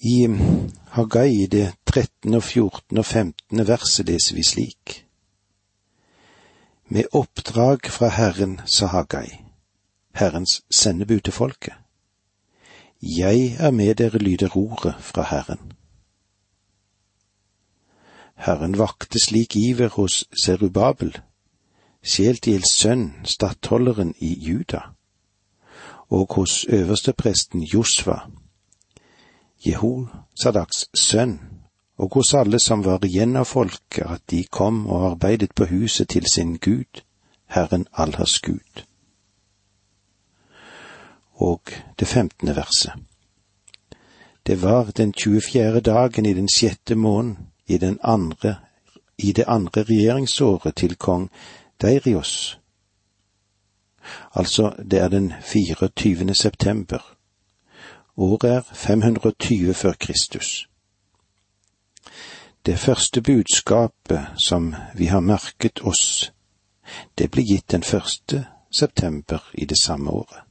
I Hagai i det 13., og 14. og 15. verset leser vi slik. Med oppdrag fra Herren, sa Hagai, Herrens sendebud til folket. Jeg er med dere, lyder ordet fra Herren. Herren vakte slik iver hos Serubabel, Sjeltiels sønn, stattholderen i Juda, og hos øverstepresten Josva, Jehosadaks sønn, og hos alle som var igjen av folket, at de kom og arbeidet på huset til sin Gud, Herren Allers Gud. Og det femtende verset. Det var den 24. dagen i den sjette måneden i, den andre, i det andre regjeringsåret til kong Deirios. Altså, det er den 24. september. Året er 520 før Kristus. Det første budskapet som vi har merket oss, det ble gitt den første september i det samme året.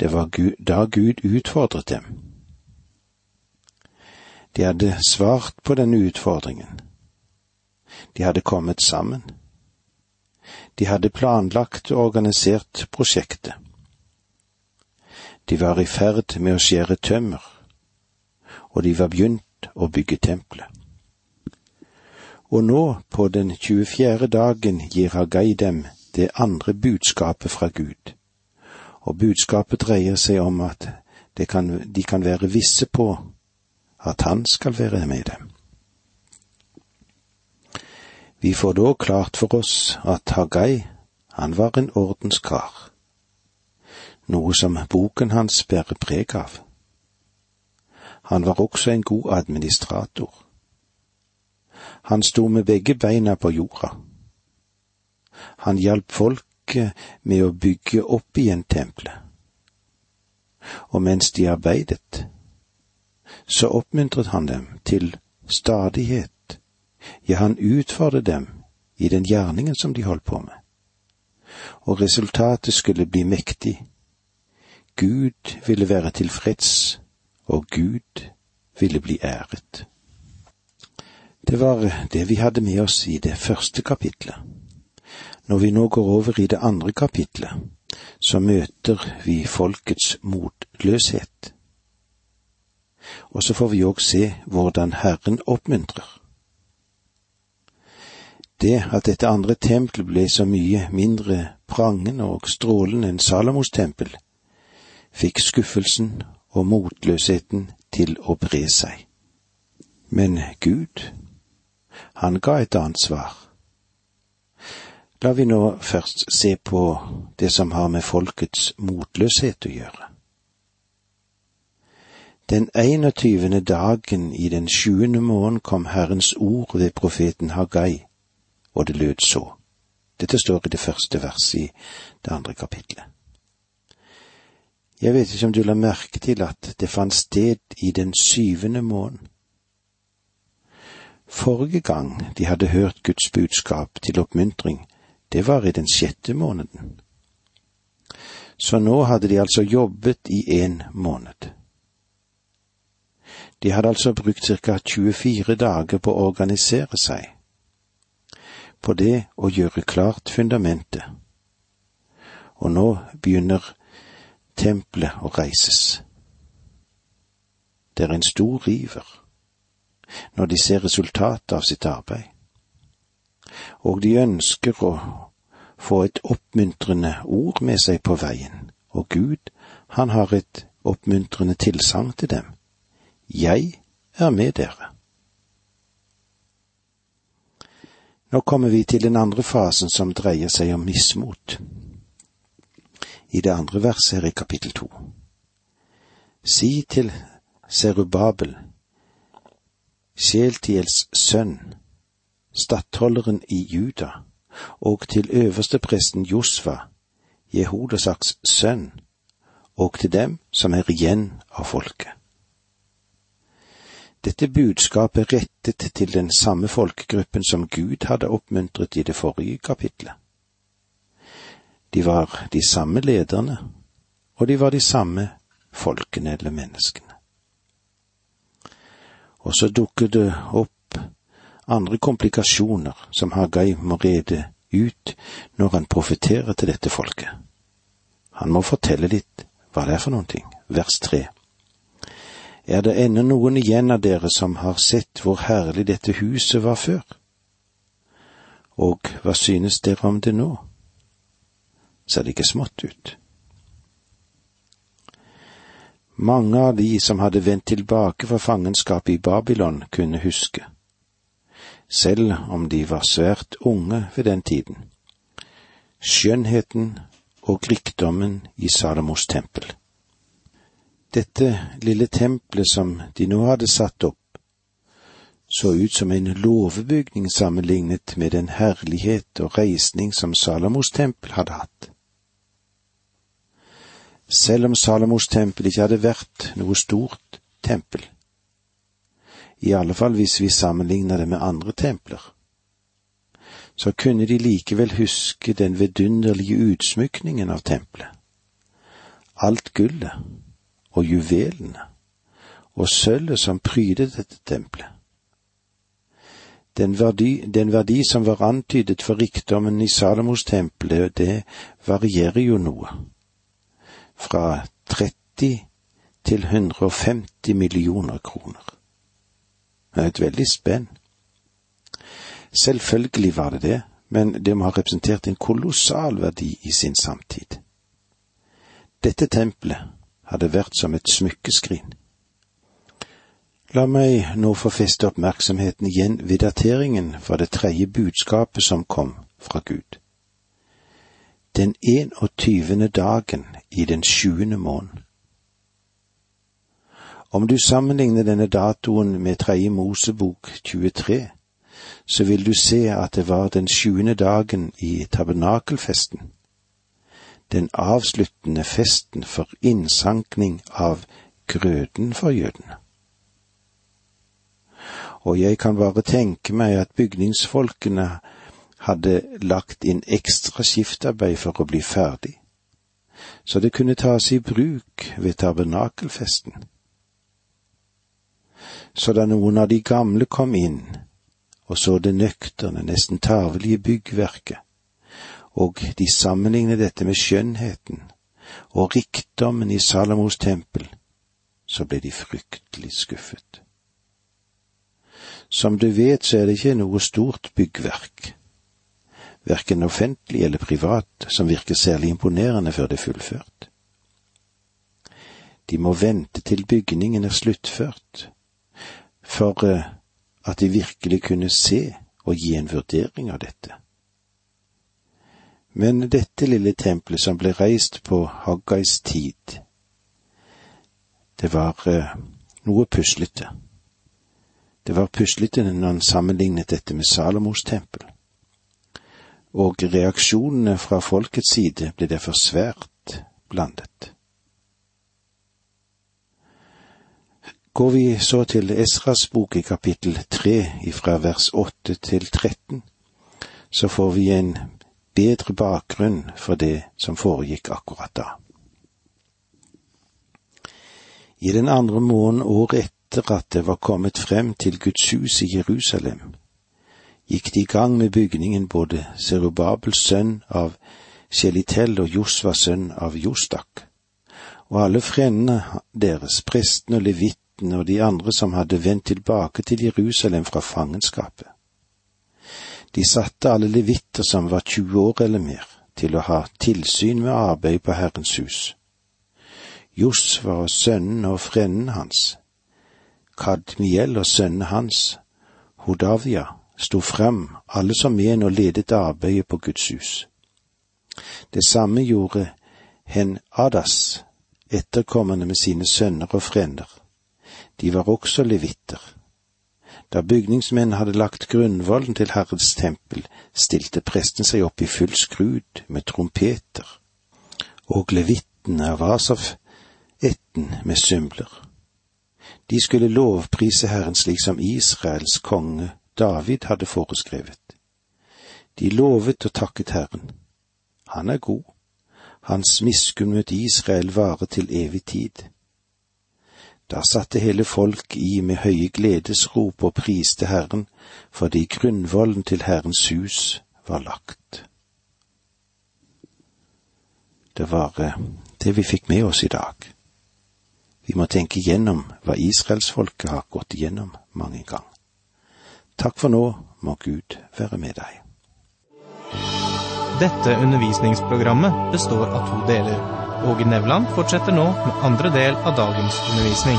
Det var da Gud utfordret dem. De hadde svart på denne utfordringen. De hadde kommet sammen. De hadde planlagt og organisert prosjektet. De var i ferd med å skjære tømmer, og de var begynt å bygge tempelet. Og nå, på den 24. dagen, gir Hagai dem det andre budskapet fra Gud, og budskapet dreier seg om at kan, de kan være visse på at han skal være med dem. Vi får da klart for oss at Hagai, han var en ordenskar, noe som boken hans bærer preg av. Han var også en god administrator. Han sto med begge beina på jorda. Han hjalp folket med å bygge opp igjen tempelet. Og mens de arbeidet, så oppmuntret han dem til stadighet ja, han utfordret dem i den gjerningen som de holdt på med. Og resultatet skulle bli mektig. Gud ville være tilfreds, og Gud ville bli æret. Det var det vi hadde med oss i det første kapitlet. Når vi nå går over i det andre kapitlet, så møter vi folkets motløshet. Og så får vi òg se hvordan Herren oppmuntrer. Det at dette andre tempelet ble så mye mindre prangende og strålende enn Salomos tempel, fikk skuffelsen og motløsheten til å bre seg. Men Gud, han ga et annet svar. La vi nå først se på det som har med folkets motløshet å gjøre. Den 21. dagen i den sjuende måneden kom Herrens ord ved profeten Hagai og det lød så. Dette står i det første verset i det andre kapitlet. Jeg vet ikke om du la merke til at det fant sted i den syvende måneden. Forrige gang de hadde hørt Guds budskap til oppmuntring, det var i den sjette måneden. Så nå hadde de altså jobbet i en måned. De hadde altså brukt ca. 24 dager på å organisere seg på det å gjøre klart fundamentet. Og nå begynner tempelet å reises. Det er en stor river når de ser resultatet av sitt arbeid, og de ønsker å få et oppmuntrende ord med seg på veien, og Gud, han har et oppmuntrende tilsagn til dem. Jeg er med dere. Nå kommer vi til den andre fasen som dreier seg om mismot. I det andre verset her i kapittel to. Si til Serubabel, Sjeltiels sønn, stattholderen i Juda, og til øverstepresten Josva, Jehodasaks sønn, og til dem som er igjen av folket. Dette budskapet rettet til den samme folkegruppen som Gud hadde oppmuntret i det forrige kapitlet. De var de samme lederne, og de var de samme folkene eller menneskene. Og så dukker det opp andre komplikasjoner som Hagai må rede ut når han profeterer til dette folket. Han må fortelle litt hva det er for noen ting. Vers tre. Er det ennå noen igjen av dere som har sett hvor herlig dette huset var før? Og hva synes dere om det nå? Ser det ikke smått ut? Mange av de som hadde vendt tilbake fra fangenskapet i Babylon, kunne huske, selv om de var svært unge ved den tiden, skjønnheten og rikdommen i Salomos tempel. Dette lille tempelet som de nå hadde satt opp, så ut som en låvebygning sammenlignet med den herlighet og reisning som Salomos tempel hadde hatt. Selv om Salomos tempel ikke hadde vært noe stort tempel, i alle fall hvis vi sammenligner det med andre templer, så kunne de likevel huske den vidunderlige utsmykningen av tempelet. Alt gullet og juvelene og sølvet som prydet dette tempelet. Den verdi, den verdi som var antydet for rikdommen i Salomos tempel, det varierer jo noe. Fra 30 til 150 millioner kroner. Det er et veldig spenn. Selvfølgelig var det det, men det må ha representert en kolossal verdi i sin samtid. Dette tempelet hadde vært som et smykkeskrin. La meg nå få feste oppmerksomheten igjen ved dateringen for det tredje budskapet som kom fra Gud. Den 21. dagen i den sjuende måneden. Om du sammenligner denne datoen med tredje Mosebok 23, så vil du se at det var den sjuende dagen i tabernakelfesten, den avsluttende festen for innsankning av grøden for jødene og jeg kan bare tenke meg at bygningsfolkene hadde lagt inn ekstra skiftarbeid for å bli ferdig, så det kunne tas i bruk ved tabernakelfesten. Så da noen av de gamle kom inn og så det nøkterne, nesten tarvelige byggverket, og de sammenlignet dette med skjønnheten og rikdommen i Salomos tempel, så ble de fryktelig skuffet. Som du vet, så er det ikke noe stort byggverk, verken offentlig eller privat, som virker særlig imponerende før det er fullført. De må vente til bygningen er sluttført, for eh, at de virkelig kunne se og gi en vurdering av dette. Men dette lille tempelet som ble reist på Haggais tid, det var eh, noe puslete. Det var puslete når han sammenlignet dette med Salomos tempel. Og reaksjonene fra folkets side ble derfor svært blandet. Går vi så til Esras bok i kapittel tre ifra vers åtte til tretten, så får vi en bedre bakgrunn for det som foregikk akkurat da. I den andre måneden året etter at det var kommet frem til Guds hus i Jerusalem, gikk de i gang med bygningen både Serubabels sønn av Sjelitel og Josvas sønn av Jostak, og alle frendene deres, prestene og levittene og de andre som hadde vendt tilbake til Jerusalem fra fangenskapet. De satte alle levitter som var 20 år eller mer, til å ha tilsyn med arbeid på Herrens hus. Josva og sønnen og frenden hans, Kadmiel og sønnene hans, Hodavia, sto frem, alle som en og ledet arbeidet på Guds hus. Det samme gjorde Hen Adas, etterkommerne med sine sønner og frender. De var også levitter. Da bygningsmenn hadde lagt grunnvollen til Herrens tempel, stilte presten seg opp i full skrud med trompeter, og levittene av Asaf etten med symbler. De skulle lovprise Herren slik som Israels konge David hadde foreskrevet. De lovet og takket Herren. Han er god. Hans miskunn mot Israel varer til evig tid. Da satte hele folk i med høye gledesrop og priste Herren, fordi grunnvollen til Herrens hus var lagt. Det var eh, det vi fikk med oss i dag. Vi må tenke igjennom hva israelsfolket har gått igjennom mange ganger. Takk for nå, må Gud være med deg. Dette undervisningsprogrammet består av to deler. Åge Nevland fortsetter nå med andre del av dagens undervisning.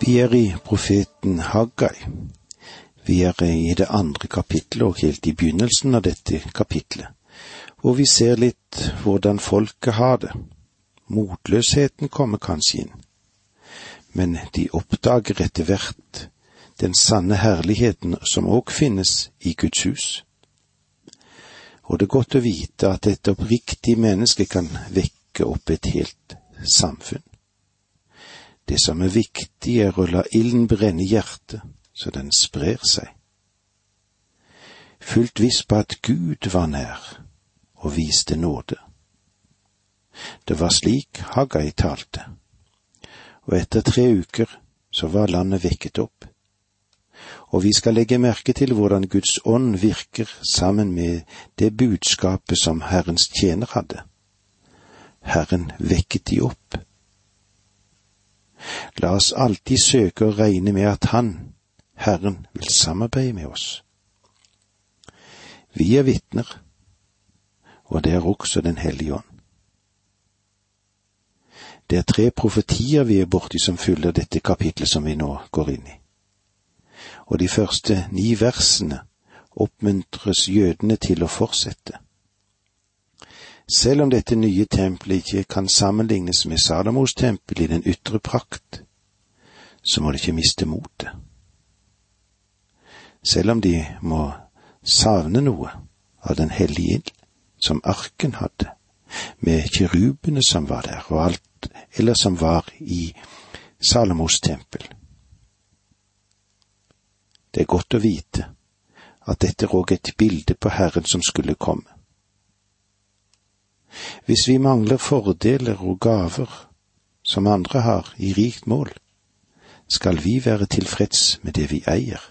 Vi er i profeten Haggai. Vi er i det andre kapittelet og helt i begynnelsen av dette kapitlet, hvor vi ser litt hvordan folket har det. Motløsheten kommer kanskje inn, men de oppdager etter hvert den sanne herligheten som òg finnes i Guds hus. Og det er godt å vite at et oppriktig menneske kan vekke opp et helt samfunn. Det som er viktig, er å la ilden brenne hjertet, så den sprer seg. Fullt viss på at Gud var nær og viste nåde. Det var slik Haggai talte, og etter tre uker så var landet vekket opp og vi skal legge merke til hvordan Guds ånd virker sammen med det budskapet som Herrens tjener hadde. Herren vekket de opp. La oss alltid søke å regne med at Han, Herren, vil samarbeide med oss. Vi er vitner, og det er også Den hellige ånd. Det er tre profetier vi er borti som fyller dette kapitlet som vi nå går inn i og de første ni versene oppmuntres jødene til å fortsette. Selv om dette nye tempelet ikke kan sammenlignes med Salomos tempel i den ytre prakt, så må de ikke miste motet. Selv om de må savne noe av den hellige ild som arken hadde, med kirubene som var der, og alt eller som var i Salomos tempel det er godt å vite at dette er et bilde på Herren som skulle komme. Hvis vi mangler fordeler og gaver som andre har i rikt mål, skal vi være tilfreds med det vi eier,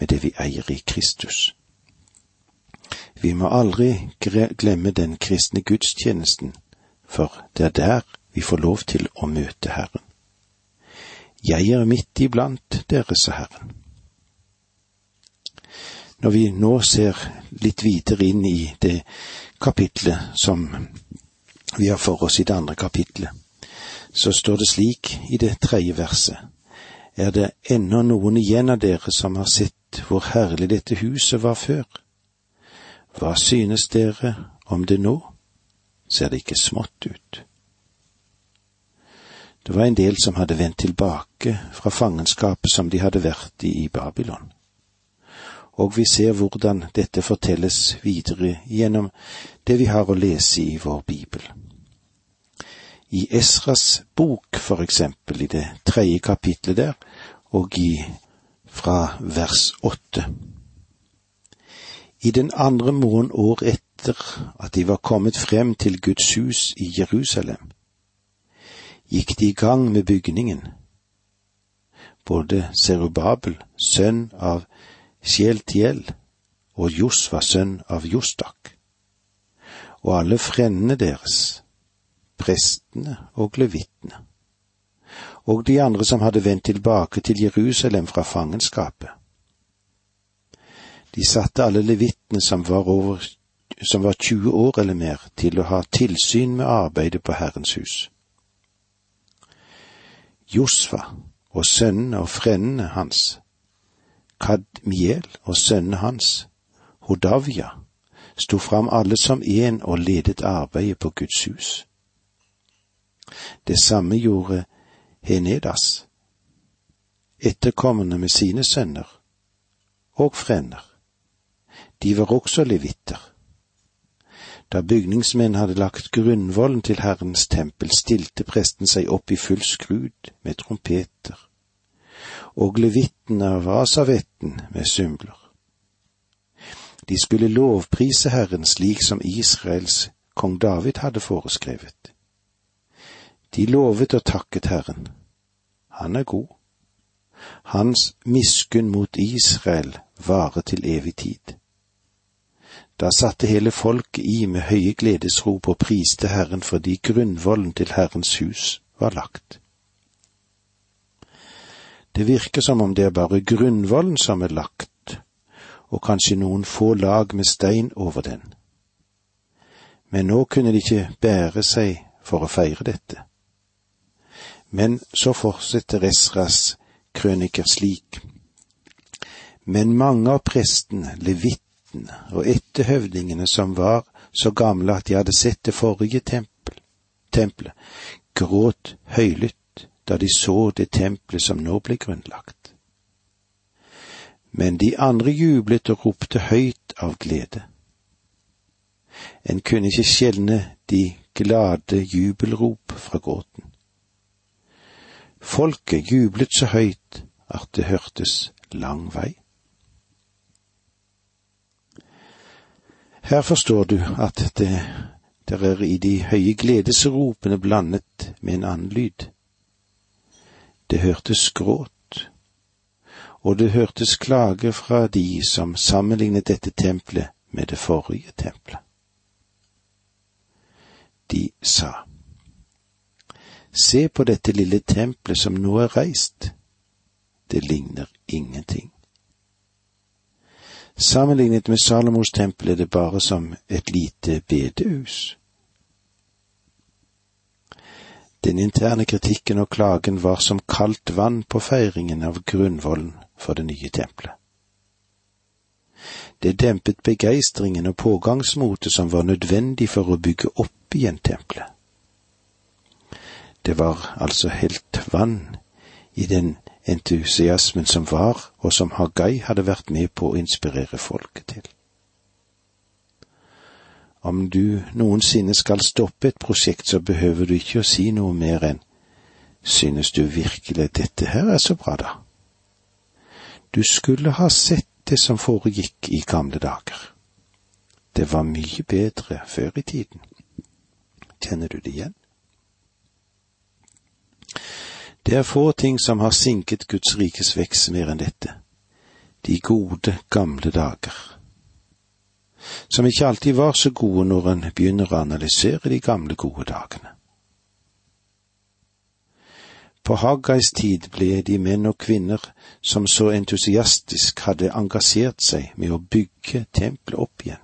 med det vi eier i Kristus. Vi må aldri glemme den kristne gudstjenesten, for det er der vi får lov til å møte Herren. Jeg er midt iblant dere, sa Herren. Når vi nå ser litt videre inn i det kapitlet som vi har for oss i det andre kapitlet, så står det slik i det tredje verset. Er det ennå noen igjen av dere som har sett hvor herlig dette huset var før? Hva synes dere om det nå? Ser det ikke smått ut? Det var en del som hadde vendt tilbake fra fangenskapet som de hadde vært i i Babylon og vi ser hvordan dette fortelles videre gjennom det vi har å lese i vår bibel. I Esras bok, for eksempel, i det tredje kapitlet der, og i fra vers åtte. I den andre måned år etter at de var kommet frem til Guds hus i Jerusalem, gikk de i gang med bygningen. Både Serubabel, sønn av Sjeltiel og Josva sønn av Jostak, og alle frendene deres, prestene og levittene, og de andre som hadde vendt tilbake til Jerusalem fra fangenskapet. De satte alle levittene som var over som var 20 år eller mer, til å ha tilsyn med arbeidet på Herrens hus. Josfa og sønnene og frendene hans Kadmiel og sønnene hans, Hodavia, sto fram alle som én og ledet arbeidet på Guds hus. Det samme gjorde Henedas, etterkommende med sine sønner og frender. De var også levitter. Da bygningsmenn hadde lagt grunnvollen til Herrens tempel, stilte presten seg opp i full skrud med trompeter og levittene av Asavetten med symbler. De skulle lovprise Herren slik som Israels kong David hadde foreskrevet. De lovet og takket Herren. Han er god. Hans miskunn mot Israel varer til evig tid. Da satte hele folket i med høye gledesrop og priste Herren fordi grunnvollen til Herrens hus var lagt. Det virker som om det er bare grunnvollen som er lagt, og kanskje noen få lag med stein over den. Men nå kunne de ikke bære seg for å feire dette. Men så fortsetter Esras krøniker slik. Men mange av prestene, levittene og etterhøvdingene som var så gamle at de hadde sett det forrige tempel, tempelet, gråt høylytt da de så det tempelet som nå ble grunnlagt. Men de andre jublet og ropte høyt av glede. En kunne ikke skjelne de glade jubelrop fra gråten. Folket jublet så høyt at det hørtes lang vei. Her forstår du at det der er i de høye gledesropene blandet med en annen lyd. Det hørtes gråt, og det hørtes klage fra de som sammenlignet dette tempelet med det forrige tempelet. De sa, Se på dette lille tempelet som nå er reist. Det ligner ingenting. Sammenlignet med Salomos tempel er det bare som et lite bedehus. Den interne kritikken og klagen var som kaldt vann på feiringen av grunnvollen for det nye tempelet. Det dempet begeistringen og pågangsmotet som var nødvendig for å bygge opp igjen tempelet. Det var altså helt vann i den entusiasmen som var, og som Hagai hadde vært med på å inspirere folket til. Om du noensinne skal stoppe et prosjekt, så behøver du ikke å si noe mer enn synes du virkelig dette her er så bra, da? Du skulle ha sett det som foregikk i gamle dager. Det var mye bedre før i tiden. Kjenner du det igjen? Det er få ting som har sinket Guds rikes vekst mer enn dette. De gode, gamle dager. Som ikke alltid var så gode når en begynner å analysere de gamle, gode dagene. På Haggais tid ble de menn og kvinner som så entusiastisk hadde engasjert seg med å bygge tempelet opp igjen.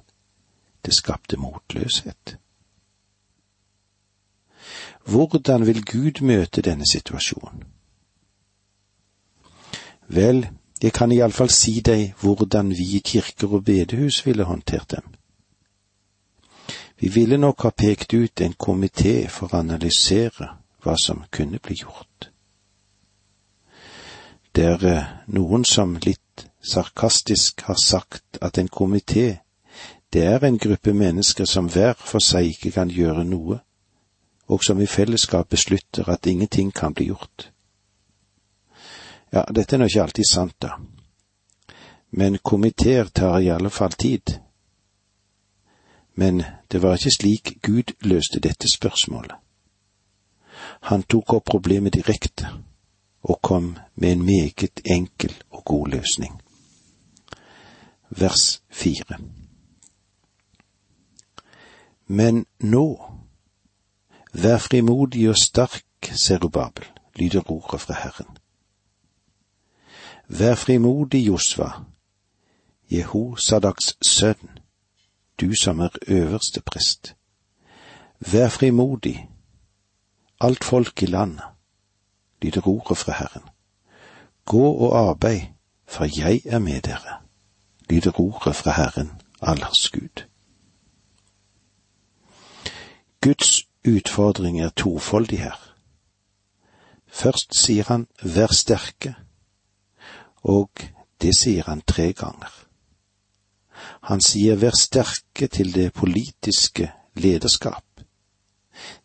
Det skapte motløshet. Hvordan vil Gud møte denne situasjonen? Vel, jeg kan iallfall si deg hvordan vi i kirker og bedehus ville håndtert dem. Vi ville nok ha pekt ut en komité for å analysere hva som kunne bli gjort. Det er eh, noen som litt sarkastisk har sagt at en komité, det er en gruppe mennesker som hver for seg ikke kan gjøre noe, og som i fellesskap beslutter at ingenting kan bli gjort. Ja, dette er nå ikke alltid sant, da. Men komiteer tar i alle fall tid. Men det var ikke slik Gud løste dette spørsmålet. Han tok opp problemet direkte og kom med en meget enkel og god løsning. Vers fire. Men nå Vær frimodig og sterk, Serubabel, lyder ordet fra Herren. Vær frimodig, Josva, Jehosadaks sønn, du som er øverste prest. Vær frimodig, alt folk i landet, lyder ordet fra Herren. Gå og arbeid, for jeg er med dere, lyder ordet fra Herren, allers Gud. Guds utfordring er tofoldig her. Først sier han vær sterke, og det sier han tre ganger. Han sier vær sterke til det politiske lederskap,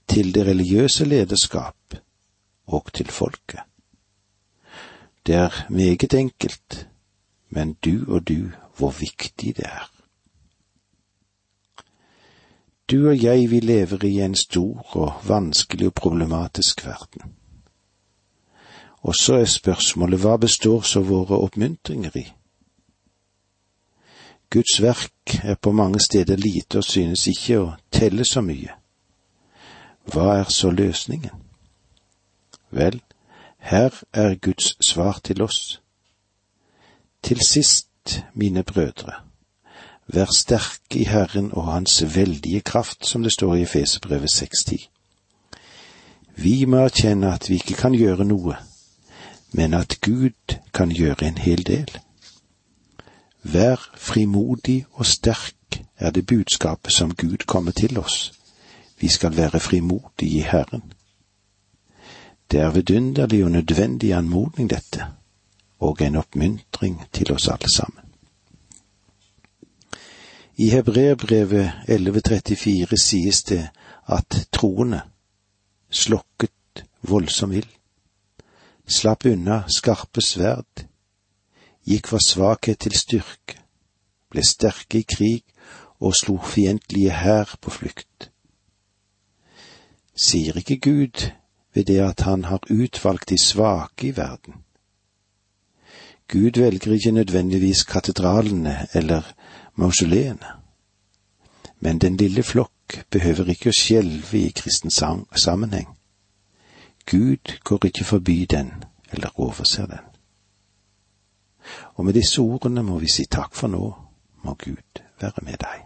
til det religiøse lederskap og til folket. Det er meget enkelt, men du og du hvor viktig det er. Du og jeg, vi lever i en stor og vanskelig og problematisk verden. Og så er spørsmålet hva består så våre oppmuntringer i? Guds verk er på mange steder lite og synes ikke å telle så mye. Hva er så løsningen? Vel, her er Guds svar til oss. Til sist, mine brødre, vær sterke i Herren og Hans veldige kraft, som det står i Efeserbrevet 6.10. Vi må erkjenne at vi ikke kan gjøre noe, men at Gud kan gjøre en hel del. Vær frimodig og sterk er det budskapet som Gud kommer til oss. Vi skal være frimodige i Herren. Det er vidunderlig og nødvendig anmodning, dette, og en oppmuntring til oss alle sammen. I Hebreerbrevet 1134 sies det at troende slokket voldsom ild, slapp unna skarpe sverd, gikk fra svakhet til styrke, ble sterke i krig og slo fiendtlige hær på flukt. Sier ikke Gud ved det at han har utvalgt de svake i verden? Gud velger ikke nødvendigvis katedralene eller mausoleene, men den lille flokk behøver ikke å skjelve i kristen sammenheng. Gud går ikke forbi den eller overser den. Og med disse ordene må vi si takk for nå, må Gud være med deg.